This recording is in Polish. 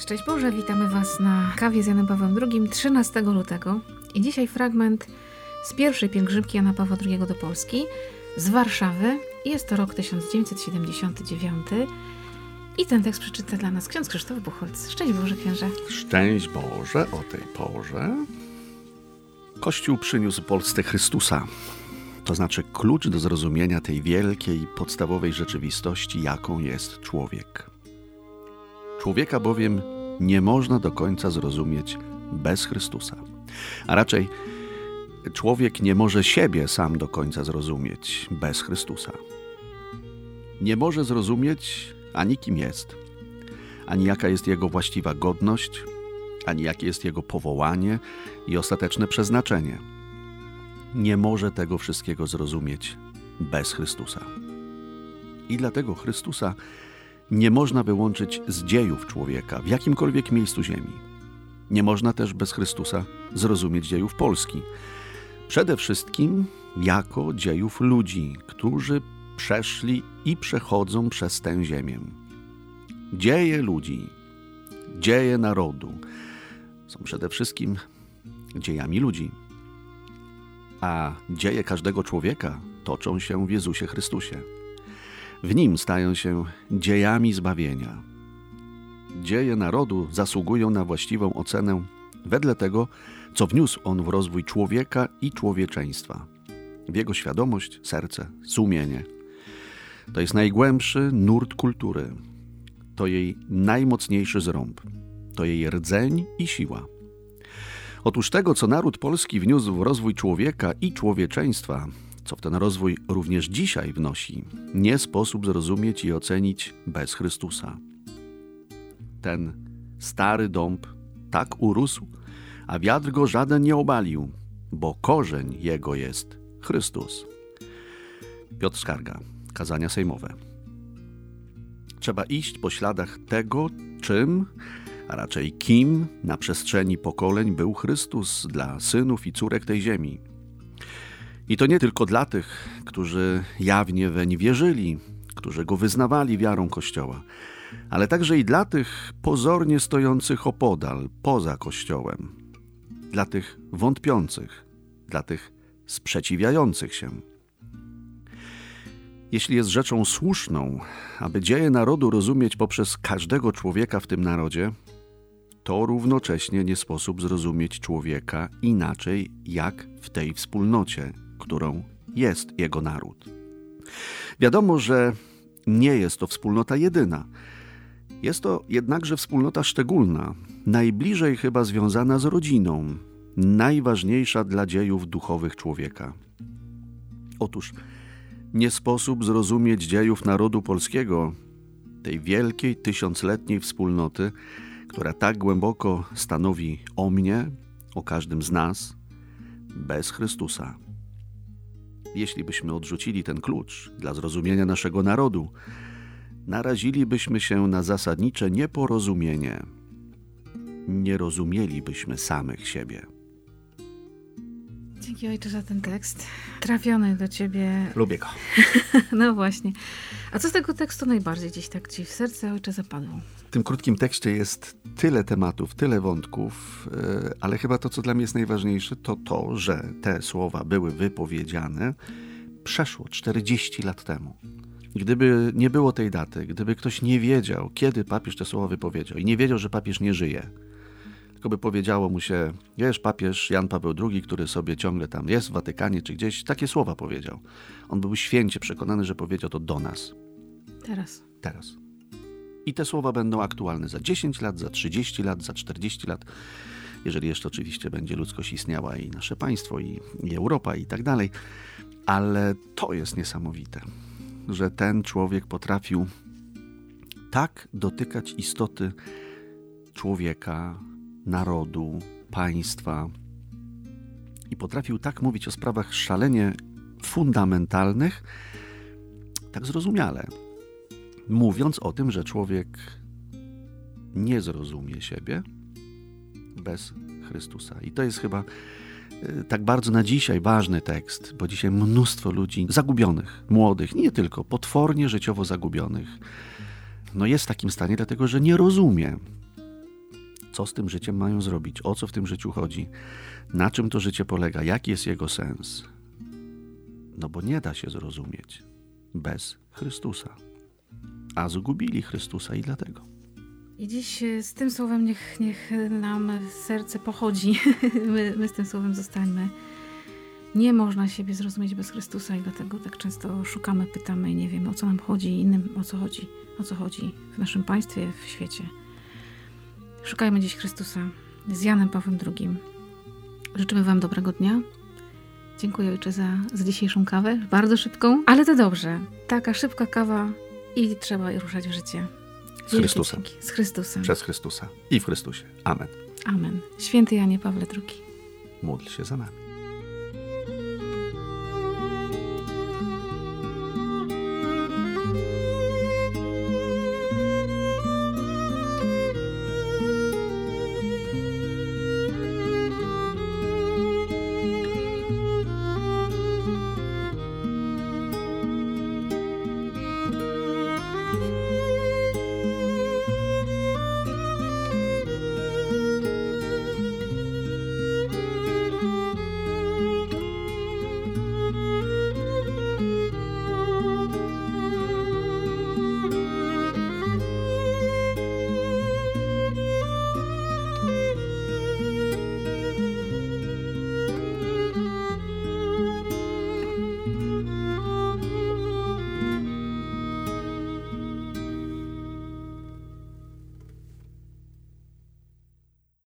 Szczęść Boże, witamy Was na kawie z Janem Pawłem II 13 lutego i dzisiaj fragment z pierwszej pielgrzymki Jana Pawła II do Polski z Warszawy. Jest to rok 1979 i ten tekst przeczyta dla nas ksiądz Krzysztof Buchholz. Szczęść Boże, księże. Szczęść Boże o tej porze. Kościół przyniósł Polsce Chrystusa, to znaczy klucz do zrozumienia tej wielkiej, podstawowej rzeczywistości, jaką jest człowiek. Człowieka bowiem nie można do końca zrozumieć bez Chrystusa. A raczej człowiek nie może siebie sam do końca zrozumieć bez Chrystusa. Nie może zrozumieć ani kim jest, ani jaka jest jego właściwa godność, ani jakie jest jego powołanie i ostateczne przeznaczenie. Nie może tego wszystkiego zrozumieć bez Chrystusa. I dlatego Chrystusa nie można wyłączyć z dziejów człowieka w jakimkolwiek miejscu ziemi. Nie można też bez Chrystusa zrozumieć dziejów Polski. Przede wszystkim jako dziejów ludzi, którzy przeszli i przechodzą przez tę ziemię. Dzieje ludzi, dzieje narodu są przede wszystkim dziejami ludzi. A dzieje każdego człowieka toczą się w Jezusie Chrystusie. W nim stają się dziejami zbawienia. Dzieje narodu zasługują na właściwą ocenę wedle tego, co wniósł on w rozwój człowieka i człowieczeństwa, w jego świadomość, serce, sumienie. To jest najgłębszy nurt kultury, to jej najmocniejszy zrąb, to jej rdzeń i siła. Otóż tego, co naród polski wniósł w rozwój człowieka i człowieczeństwa, co w ten rozwój również dzisiaj wnosi, nie sposób zrozumieć i ocenić bez Chrystusa. Ten stary dąb tak urósł, a wiatr go żaden nie obalił, bo korzeń jego jest Chrystus. Piotr Skarga, kazania sejmowe. Trzeba iść po śladach tego, czym, a raczej kim na przestrzeni pokoleń był Chrystus dla synów i córek tej ziemi. I to nie tylko dla tych, którzy jawnie weń wierzyli, którzy go wyznawali wiarą Kościoła, ale także i dla tych pozornie stojących opodal, poza Kościołem, dla tych wątpiących, dla tych sprzeciwiających się. Jeśli jest rzeczą słuszną, aby dzieje narodu rozumieć poprzez każdego człowieka w tym narodzie, to równocześnie nie sposób zrozumieć człowieka inaczej jak w tej wspólnocie, którą jest jego naród. Wiadomo, że nie jest to wspólnota jedyna. Jest to jednakże wspólnota szczególna, najbliżej chyba związana z rodziną, najważniejsza dla dziejów duchowych człowieka. Otóż nie sposób zrozumieć dziejów narodu polskiego, tej wielkiej, tysiącletniej wspólnoty, która tak głęboko stanowi o mnie, o każdym z nas, bez Chrystusa. Jeśli byśmy odrzucili ten klucz dla zrozumienia naszego narodu, narazilibyśmy się na zasadnicze nieporozumienie. Nie rozumielibyśmy samych siebie. Dzięki ojcze za ten tekst. Trafiony do ciebie. Lubię go. no właśnie. A co z tego tekstu najbardziej dziś tak ci w serce ojcze zapadło? W tym krótkim tekście jest tyle tematów, tyle wątków, e, ale chyba to, co dla mnie jest najważniejsze, to to, że te słowa były wypowiedziane przeszło 40 lat temu. Gdyby nie było tej daty, gdyby ktoś nie wiedział, kiedy papież te słowa wypowiedział i nie wiedział, że papież nie żyje, tylko by powiedziało mu się, wiesz, papież Jan Paweł II, który sobie ciągle tam jest w Watykanie czy gdzieś, takie słowa powiedział. On był święcie przekonany, że powiedział to do nas. Teraz. Teraz. I te słowa będą aktualne za 10 lat, za 30 lat, za 40 lat, jeżeli jeszcze oczywiście będzie ludzkość istniała i nasze państwo, i, i Europa, i tak dalej. Ale to jest niesamowite, że ten człowiek potrafił tak dotykać istoty człowieka, narodu, państwa i potrafił tak mówić o sprawach szalenie fundamentalnych, tak zrozumiale, mówiąc o tym, że człowiek nie zrozumie siebie bez Chrystusa. I to jest chyba y, tak bardzo na dzisiaj ważny tekst, bo dzisiaj mnóstwo ludzi zagubionych, młodych, nie tylko, potwornie życiowo zagubionych, no jest w takim stanie, dlatego że nie rozumie co z tym życiem mają zrobić, o co w tym życiu chodzi, na czym to życie polega, jaki jest jego sens. No bo nie da się zrozumieć bez Chrystusa. A zgubili Chrystusa i dlatego. I dziś e, z tym słowem niech, niech nam serce pochodzi. My, my z tym słowem zostańmy. Nie można siebie zrozumieć bez Chrystusa i dlatego tak często szukamy, pytamy i nie wiemy o co nam chodzi, innym o co chodzi, o co chodzi w naszym państwie, w świecie. Szukajmy dziś Chrystusa z Janem Pawłem II. Życzymy Wam dobrego dnia. Dziękuję Ojcze za, za dzisiejszą kawę, bardzo szybką, ale to dobrze. Taka szybka kawa i trzeba ruszać w życie. Z Chrystusem. Z Chrystusem. Przez Chrystusa i w Chrystusie. Amen. Amen. Święty Janie Pawle II. Módl się za nami.